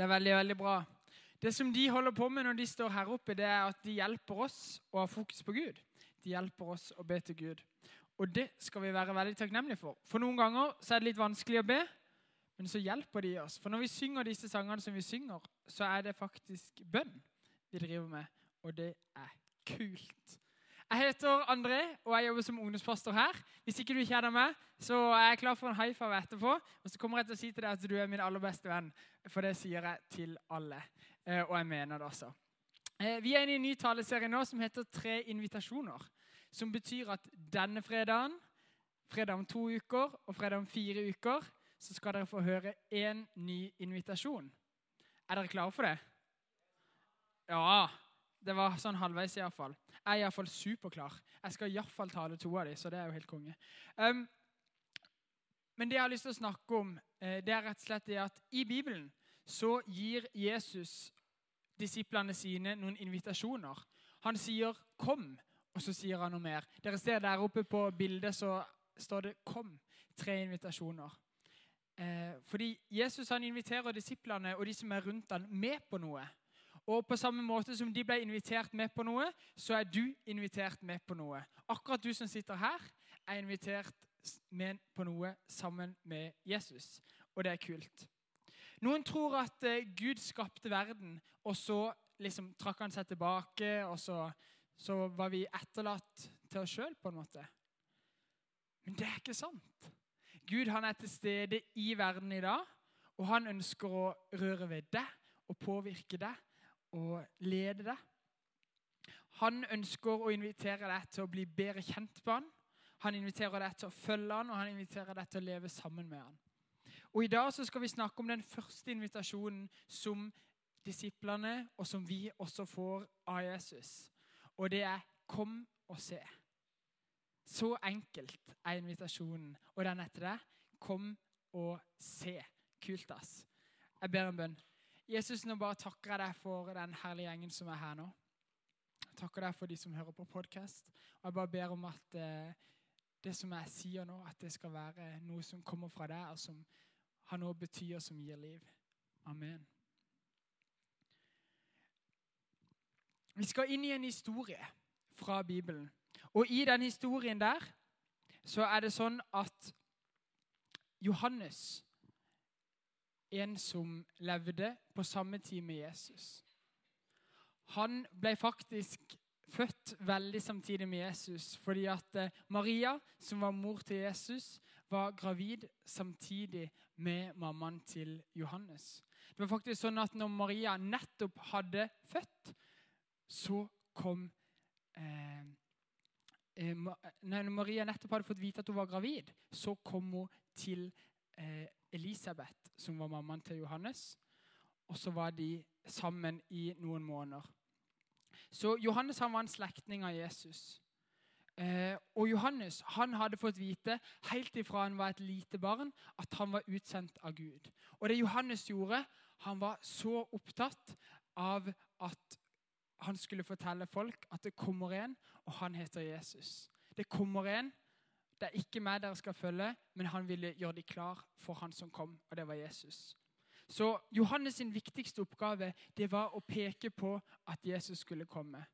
Det er veldig, veldig bra. Det som de holder på med når de står her oppe, det er at de hjelper oss å ha fokus på Gud. De hjelper oss å be til Gud. Og det skal vi være veldig takknemlige for. For noen ganger så er det litt vanskelig å be, men så hjelper de oss. For når vi synger disse sangene som vi synger, så er det faktisk bønn vi driver med. Og det er kult. Jeg heter André, og jeg jobber som ungdomspastor her. Hvis ikke du kjenner meg, så er jeg klar for en high five etterpå. Og så kommer jeg til å si til deg at du er min aller beste venn, for det sier jeg til alle. Eh, og jeg mener det også. Eh, vi er inne i en ny taleserie nå som heter Tre invitasjoner. Som betyr at denne fredagen, fredag om to uker og fredag om fire uker, så skal dere få høre én ny invitasjon. Er dere klare for det? Ja. Det var sånn halvveis iallfall. Jeg er iallfall superklar. Jeg skal iallfall tale to av dem, så det er jo helt konge. Um, men det jeg har lyst til å snakke om, eh, det er rett og slett det at i Bibelen så gir Jesus disiplene sine noen invitasjoner. Han sier 'kom', og så sier han noe mer. Dere ser Der oppe på bildet så står det 'kom'. Tre invitasjoner. Eh, fordi Jesus han inviterer disiplene og de som er rundt ham, med på noe. Og på samme måte som de ble invitert med på noe, så er du invitert med på noe. Akkurat du som sitter her, er invitert med på noe sammen med Jesus. Og det er kult. Noen tror at eh, Gud skapte verden, og så liksom trakk han seg tilbake, og så, så var vi etterlatt til oss sjøl, på en måte. Men det er ikke sant. Gud han er til stede i verden i dag, og han ønsker å røre ved deg og påvirke deg å lede deg. Han ønsker å invitere deg til å bli bedre kjent på han. Han inviterer deg til å følge han, og han inviterer deg til å leve sammen med han. Og I dag så skal vi snakke om den første invitasjonen som disiplene, og som vi også får av Jesus. Og det er 'kom og se'. Så enkelt er invitasjonen. Og den heter det 'Kom og se'. Kult, ass. Jeg ber en bønn. Jesus, nå bare takker jeg deg for den herlige gjengen som er her nå. Jeg takker deg for de som hører på podkast. Og jeg bare ber om at eh, det som jeg sier nå, at det skal være noe som kommer fra deg, og som har noe å bety, og som gir liv. Amen. Vi skal inn i en historie fra Bibelen. Og i den historien der så er det sånn at Johannes en som levde på samme tid med Jesus. Han ble faktisk født veldig samtidig med Jesus fordi at eh, Maria, som var mor til Jesus, var gravid samtidig med mammaen til Johannes. Det var faktisk sånn at når Maria nettopp hadde født, så kom eh, eh Når Maria nettopp hadde fått vite at hun var gravid, så kom hun til eh, Elisabeth, som var mammaen til Johannes. Og så var de sammen i noen måneder. Så Johannes han var en slektning av Jesus. Eh, og Johannes han hadde fått vite helt ifra han var et lite barn, at han var utsendt av Gud. Og det Johannes gjorde, han var så opptatt av at han skulle fortelle folk at det kommer en, og han heter Jesus. Det kommer en det er ikke meg dere skal følge, men han ville gjøre dem klar for han som kom, og det var Jesus. Så Johannes' sin viktigste oppgave det var å peke på at Jesus skulle komme.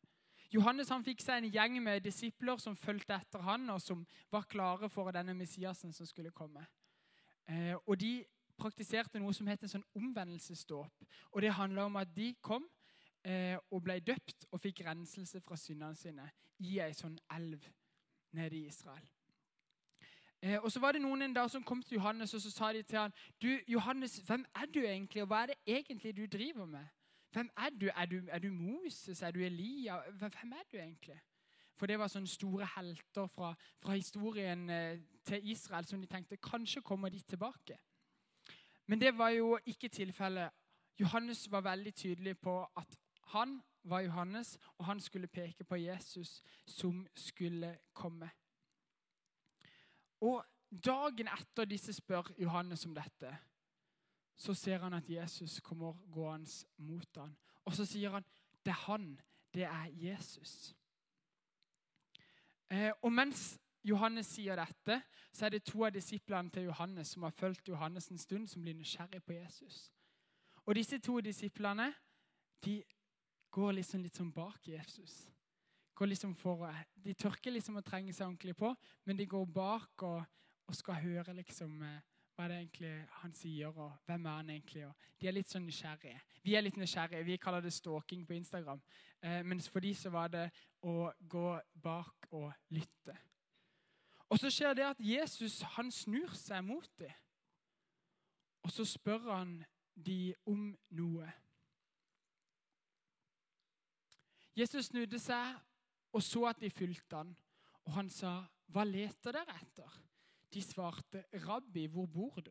Johannes han fikk seg en gjeng med disipler som fulgte etter han, og som var klare for denne Messiasen som skulle komme. Eh, og De praktiserte noe som het en sånn omvendelsesdåp. Og Det handla om at de kom eh, og ble døpt og fikk renselse fra syndene sine i ei sånn elv nede i Israel. Eh, og så var det noen en dag som kom til Johannes og så sa de til han, du, Johannes, hvem er du egentlig, og hva er det egentlig du driver med? Hvem Er du? Er du, er du Moses? Er du Elia? Hvem er du egentlig? For det var sånne store helter fra, fra historien eh, til Israel som de tenkte kanskje kommer de tilbake. Men det var jo ikke tilfellet. Johannes var veldig tydelig på at han var Johannes, og han skulle peke på Jesus som skulle komme. Og dagen etter disse spør Johannes om dette, så ser han at Jesus kommer gående mot ham. Og så sier han det er han, det er Jesus. Eh, og mens Johannes sier dette, så er det to av disiplene til Johannes som har fulgt Johannes en stund, som blir nysgjerrig på Jesus. Og disse to disiplene de går liksom litt sånn bak Jesus. Liksom for, de tør ikke liksom å trenge seg ordentlig på, men de går bak og, og skal høre liksom eh, hva det egentlig han sier, og hvem er han egentlig? Og de er litt sånn nysgjerrige. Vi er litt nysgjerrige. Vi kaller det stalking på Instagram. Eh, mens for de så var det å gå bak og lytte. Og så skjer det at Jesus han snur seg mot dem. Og så spør han de om noe. Jesus snudde seg og så at de fulgte han, og han sa, 'Hva leter dere etter?' De svarte, 'Rabbi, hvor bor du?'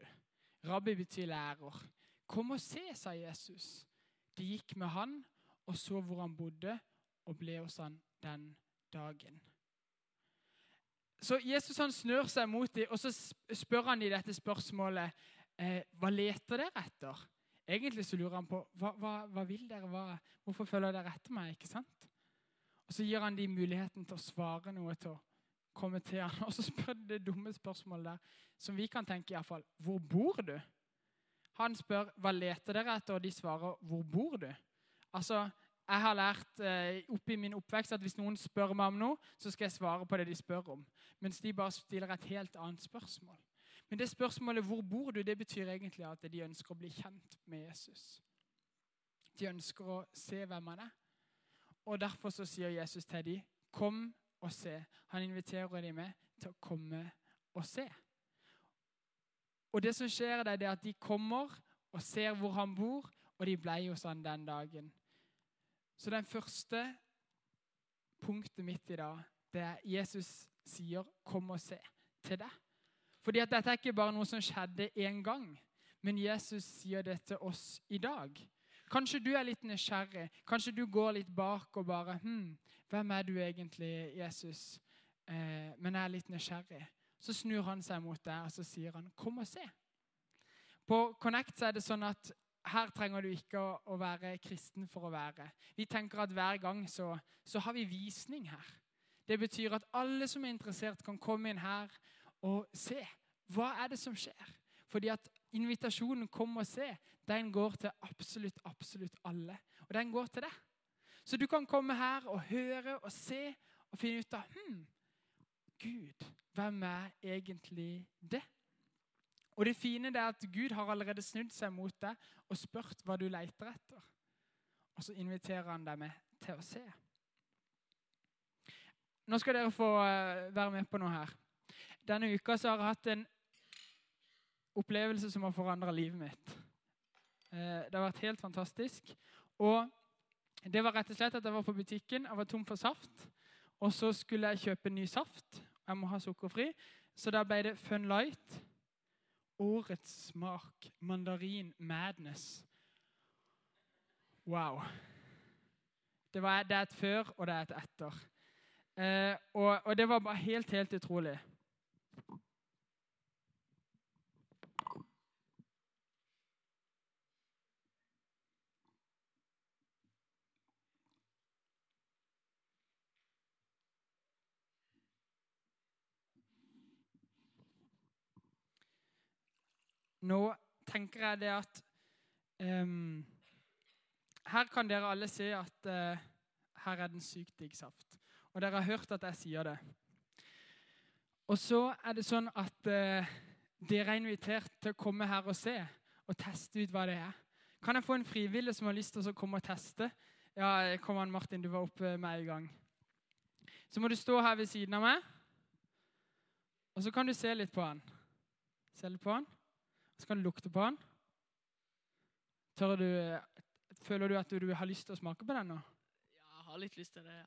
Rabbi betyr lærer. 'Kom og se', sa Jesus. De gikk med han og så hvor han bodde, og ble hos han den dagen. Så Jesus han snør seg mot dem, og så spør han dem dette spørsmålet. Eh, hva leter dere etter? Egentlig så lurer han på hva, hva, hva vil dere? Hva, hvorfor følger dere etter meg? ikke sant? Og Så gir han dem muligheten til å svare noe, til å komme til han. Og så spør de det dumme spørsmålet der, som vi kan tenke iallfall. Hvor bor du? Han spør hva leter dere etter, og de svarer hvor bor du? Altså, Jeg har lært eh, oppi min oppvekst at hvis noen spør meg om noe, så skal jeg svare på det de spør om. Mens de bare stiller et helt annet spørsmål. Men det spørsmålet 'hvor bor du?' det betyr egentlig at de ønsker å bli kjent med Jesus. De ønsker å se hvem han er. Og Derfor så sier Jesus til dem, 'Kom og se'. Han inviterer dem med til å komme og se. Og det som skjer, det er at de kommer og ser hvor han bor, og de ble hos han den dagen. Så den første punktet mitt i dag, det er Jesus sier 'kom og se' til deg. Fordi at dette er ikke bare noe som skjedde én gang, men Jesus sier det til oss i dag. Kanskje du er litt nysgjerrig. Kanskje du går litt bak og bare hm, 'Hvem er du egentlig, Jesus?' Eh, men jeg er litt nysgjerrig. Så snur han seg mot deg og så sier han, 'Kom og se'. På Connect er det sånn at her trenger du ikke å, å, være kristen for å være. Vi tenker at hver gang så, så, har vi visning her. Det betyr at alle som er interessert, kan komme inn her og se. Hva er det som skjer? Fordi at invitasjonen 'kom og se' den går til absolutt, absolutt alle. Og den går til deg. Så du kan komme her og høre og se og finne ut av hm, Gud, hvem er egentlig det? Og det fine er at Gud har allerede snudd seg mot deg og spurt hva du leter etter. Og så inviterer han deg med til å se. Nå skal dere få eh, være med på noe her. Denne uka har jeg hatt en opplevelse som har forandra livet mitt. Eh, det har vært helt fantastisk. Og det var rett og slett at jeg var på butikken, jeg var tom for saft. Og så skulle jeg kjøpe ny saft. Jeg må ha sukkerfri. Så da ble det Fun Light Årets smak mandarin madness. Wow. Det, var, det er et før, og det er et etter. Eh, og, og, det var bare helt, helt utrolig. Nå tenker jeg det at um, Her kan dere alle se at uh, her er den sykt digg saft. Og dere har hørt at jeg sier det. Og så er det sånn at uh, dere er invitert til å komme her og se og teste ut hva det er. Kan jeg få en frivillig som har lyst til å komme og teste? Ja, kom an, Martin, du var oppe med en gang. Så må du stå her ved siden av meg, og så kan du se litt på han. Se litt på han. Så kan du lukte på den. Du, føler du at du, du, har lyst til å smake på den nå? Ja, jeg har litt lyst til det, ja.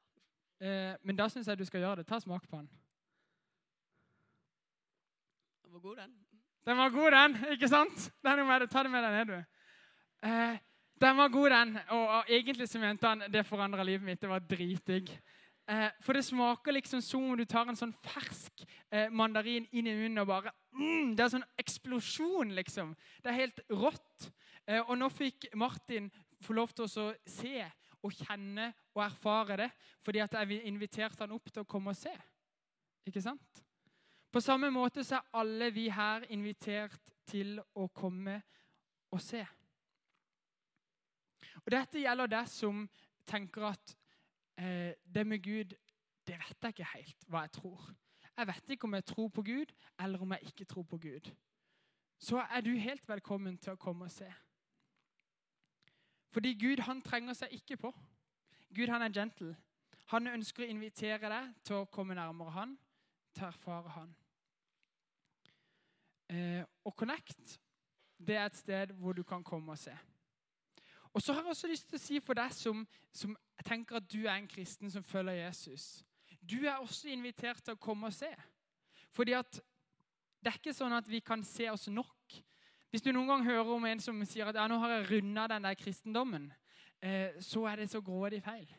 Eh, men da syns jeg du skal gjøre det. Ta smak på den. Den var god, den. Den var god, den. Ikke sant? Den er med det. Ta det med deg ned, du. Eh, den var god, den. Og, og egentlig så mente han det forandra livet mitt. Det var dritdigg. Eh, for det smaker liksom som om du tar en sånn fersk eh, mandarin inn i munnen og bare mm, Det er sånn eksplosjon, liksom. Det er helt rått. Eh, og nå fikk Martin få lov til å se og kjenne og erfare det fordi at jeg inviterte han opp til å komme og se. Ikke sant? På samme måte så er alle vi her invitert til å komme og se. Og Dette gjelder deg som tenker at det med Gud det vet jeg ikke helt hva jeg tror. Jeg vet ikke om jeg tror på Gud, eller om jeg ikke tror på Gud. Så er du helt velkommen til å komme og se. Fordi Gud han trenger seg ikke på. Gud han er gentle. Han ønsker å invitere deg til å komme nærmere han, til å erfare han. Eh, og Connect det er et sted hvor du kan komme og se. Og så har jeg også lyst til å si for deg som, som tenker at du er en kristen som følger Jesus Du er også invitert til å komme og se. Fordi at det er ikke sånn at vi kan se oss nok. Hvis du noen gang hører om en som sier at ja, nå har jeg runda den der kristendommen, eh, så er det så grådig feil.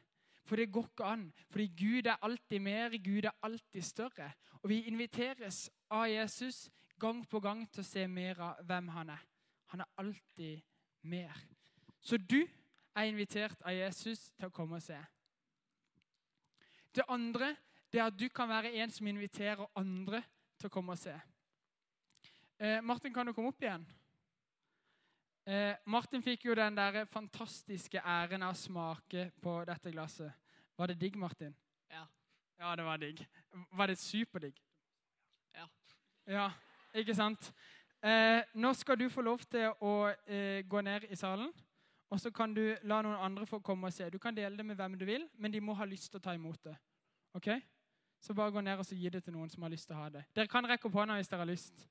For det går ikke an. Fordi Gud er alltid mer, Gud er alltid større. Og vi inviteres av Jesus gang på gang til å se mer av hvem han er. Han er alltid mer. Så du er invitert av Jesus til å komme og se. Det andre det er at du kan være en som inviterer andre til å komme og se. Eh, Martin, kan du komme opp igjen? Eh, Martin fikk jo den der fantastiske æren av å smake på dette glasset. Var det digg, Martin? Ja. Ja, det var digg. Var det superdigg? Ja. Ja, ikke sant? Eh, nå skal du få lov til å eh, gå ned i salen. Og så kan du la noen andre få komme og se. Du kan dele det med hvem du vil, men de må ha lyst til å ta imot det. Ok? Så bare gå ned og gi det til noen som har lyst til å ha det. Dere kan rekke opp hånda hvis dere har lyst.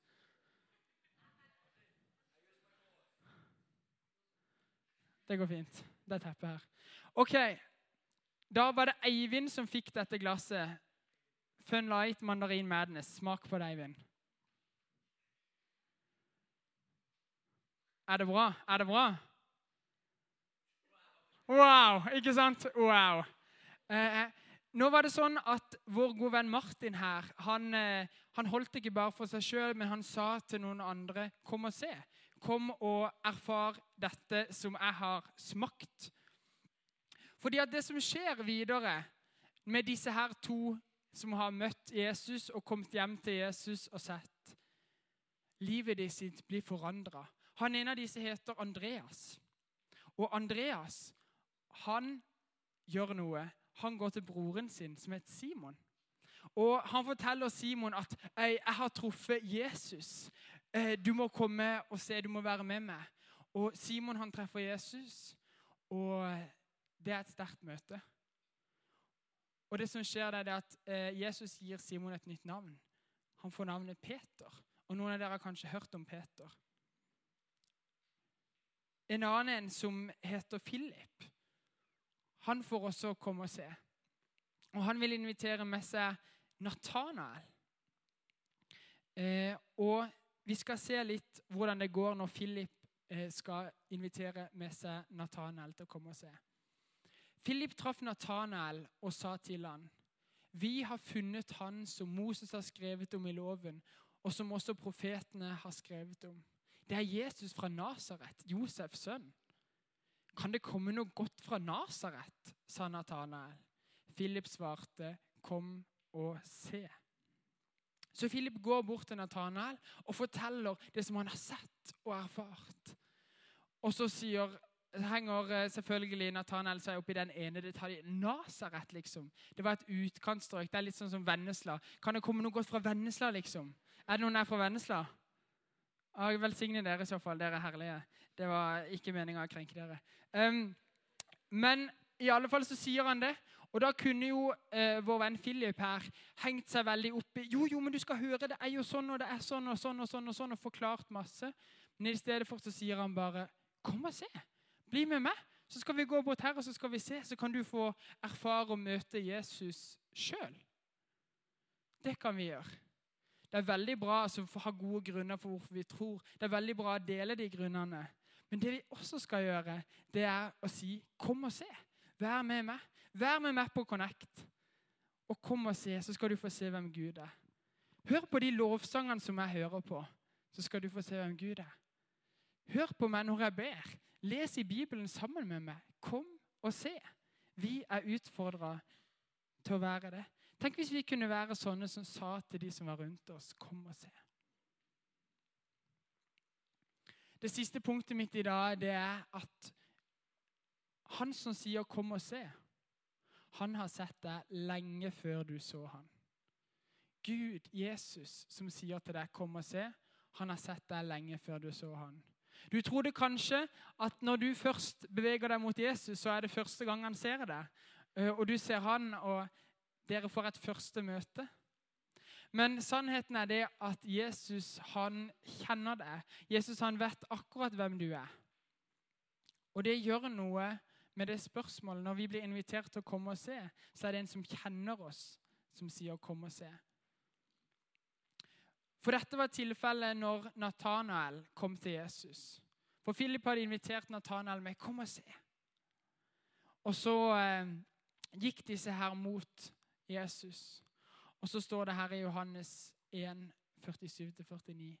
Det går fint. Det er teppet her. Ok, Da var det Eivind som fikk dette glasset. Fun Light Mandarin Madness. Smak på det, Eivind. Er det bra? Er det bra? Wow! Ikke sant? Wow. Eh, nå var det sånn at Vår gode venn Martin her, han, eh, han holdt ikke bare for seg sjøl, men han sa til noen andre Kom og se. Kom og erfar dette som jeg har smakt. Fordi at det som skjer videre med disse her to som har møtt Jesus og kommet hjem til Jesus og sett Livet de sitt blir forandra. Han ene av disse heter Andreas. Og Andreas, han gjør noe. Han går til broren sin, som heter Simon. Og Han forteller Simon at 'jeg har truffet Jesus'. Eh, 'Du må komme og se, du må være med meg'. Og Simon han treffer Jesus, og det er et sterkt møte. Og det som skjer det er at eh, Jesus gir Simon et nytt navn. Han får navnet Peter. Og Noen av dere har kanskje hørt om Peter. En annen som heter Philip, han får også komme og se. Og Han vil invitere med seg Nathanael. Eh, og vi skal se litt hvordan det går når Philip eh, skal invitere med seg Nathanael til å komme og se. Philip traff Nathanael og sa til han, Vi har funnet han som Moses har skrevet om i loven, og som også profetene har skrevet om. Det er Jesus fra Nasaret, Josefs sønn. Kan det komme noe godt fra Nasaret? sa Nathanael. Philip svarte, Kom og se. Så Philip går bort til Nathanael og forteller det som han har sett og erfart. Og så sier, henger eh, selvfølgelig Nathanael seg opp i den ene detaljen. Nasaret, liksom. Det var et utkantstrøk. Det er litt sånn som Vennesla. Kan det komme noe godt fra Vennesla, liksom? Er det noen der fra Vennesla? Jeg velsigner dere i så fall. Dere er herlige. Det var ikke meninga å krenke dere. Um, men i alle fall så sier han det. Og da kunne jo eh, vår venn Philip her hengt seg veldig opp i Jo, jo, men du skal høre, det er jo sånn, og det er sånn og sånn og sånn, og sånn, og forklart masse. Men i stedet for så sier han bare Kom og se. Bli med meg. Så skal vi gå bort her, og så skal vi se. Så kan du få erfare og møte Jesus sjøl. Det kan vi gjøre. Det er veldig bra altså, å ha gode grunner for hvorfor vi tror. Det er veldig bra å dele de grunnene. Men det vi også skal gjøre, det er å si 'kom og se'. Vær med meg. Vær med meg på Connect. Og kom og se, så skal du få se hvem Gud er. Hør på de lovsangene som jeg hører på, så skal du få se hvem Gud er. Hør på meg når jeg ber. Les i Bibelen sammen med meg. Kom og se. Vi er utfordra til å være det. Tenk hvis vi kunne være sånne som sa til de som var rundt oss, kom og se. Det siste punktet mitt i dag det er at Han som sier 'kom og se', han har sett deg lenge før du så han. Gud, Jesus, som sier til deg 'kom og se', han har sett deg lenge før du så han. Du trodde kanskje at når du først beveger deg mot Jesus, så er det første gang han ser deg. Og du ser han, og dere får et første møte. Men sannheten er det at Jesus han kjenner deg. Jesus han vet akkurat hvem du er. Og det gjør noe med det spørsmålet. Når vi blir invitert til å komme og se, så er det en som kjenner oss, som sier 'kom og se'. For dette var tilfellet når Natanael kom til Jesus. For Philip hadde invitert Natanael med 'kom og se'. Og så eh, gikk disse her mot Jesus. Og så står det her i Johannes 1, 47-49.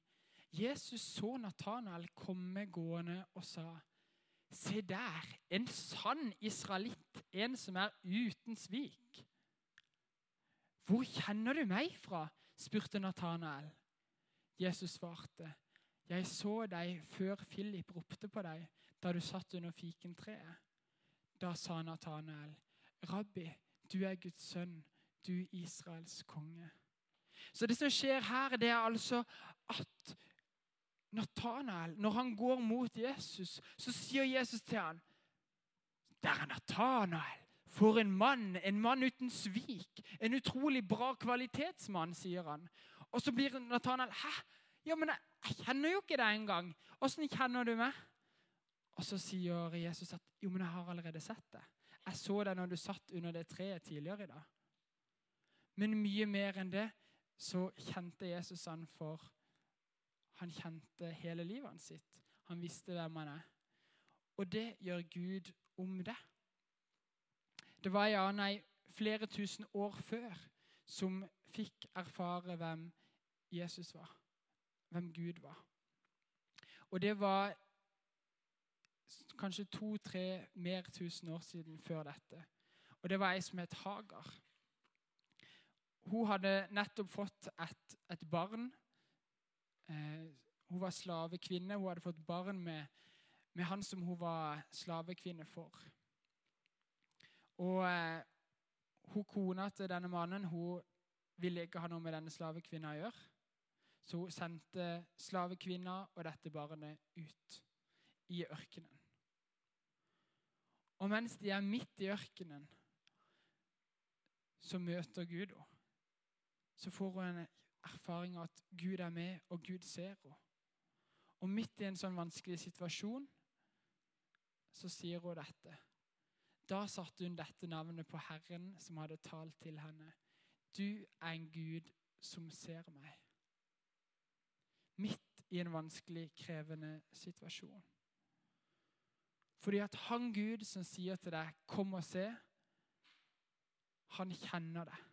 Jesus så Natanael komme gående og sa, Se der, en sann israelitt, en som er uten svik. Hvor kjenner du meg fra? spurte Natanael. Jesus svarte, Jeg så deg før Philip ropte på deg da du satt under fikentreet. Da sa Natanael, Rabbi, du er Guds sønn, du Israels konge. Så det som skjer her, det er altså at Natanael, når han går mot Jesus, så sier Jesus til han, Der er Natanael! For en mann! En mann uten svik! En utrolig bra kvalitetsmann, sier han. Og så blir Natanael Hæ? Ja, men jeg, kjenner jo ikke deg engang. Åssen kjenner du meg? Og så sier Jesus at jo, men jeg har allerede sett det. Jeg så deg når du satt under det treet tidligere i dag. Men mye mer enn det så kjente Jesus han for Han kjente hele livet hans sitt. Han visste hvem han er. Og det gjør Gud om det. Det var ja, nei, flere tusen år før som fikk erfare hvem Jesus var. Hvem Gud var. Og det var kanskje to-tre mer tusen år siden før dette. Og det var ei som het Hagar. Hun hadde nettopp fått et, et barn. Eh, hun var slavekvinne. Hun hadde fått barn med, med han som hun var slavekvinne for. Og eh, hun kona til denne mannen hun ville ikke ha noe med denne slavekvinna å gjøre. Så hun sendte slavekvinna og dette barnet ut i ørkenen. Og mens de er midt i ørkenen, så møter Gud henne. Så får hun en erfaring av at Gud er med, og Gud ser henne. Og midt i en sånn vanskelig situasjon så sier hun dette. Da satte hun dette navnet på Herren som hadde talt til henne. Du er en Gud som ser meg. Midt i en vanskelig, krevende situasjon. Fordi at han Gud som sier til deg 'kom og se', han kjenner deg.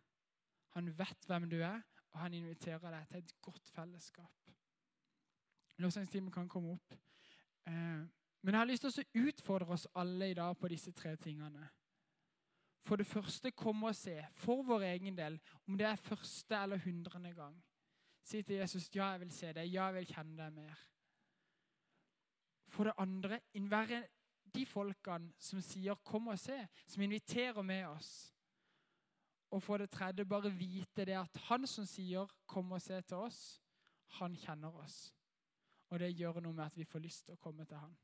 Han vet hvem du er, og han inviterer deg til et godt fellesskap. Lovsangstimen kan komme opp. Eh, men jeg har lyst til å utfordre oss alle i dag på disse tre tingene. For det første, komme og se, for vår egen del, om det er første eller hundrende gang. Si til Jesus ja, jeg vil se deg, ja, jeg vil kjenne deg mer. For det andre, være de folkene som sier 'kom og se', som inviterer med oss. Og for det tredje, bare vite det at han som sier 'kom og se' til oss, han kjenner oss. Og det gjør noe med at vi får lyst til å komme til han.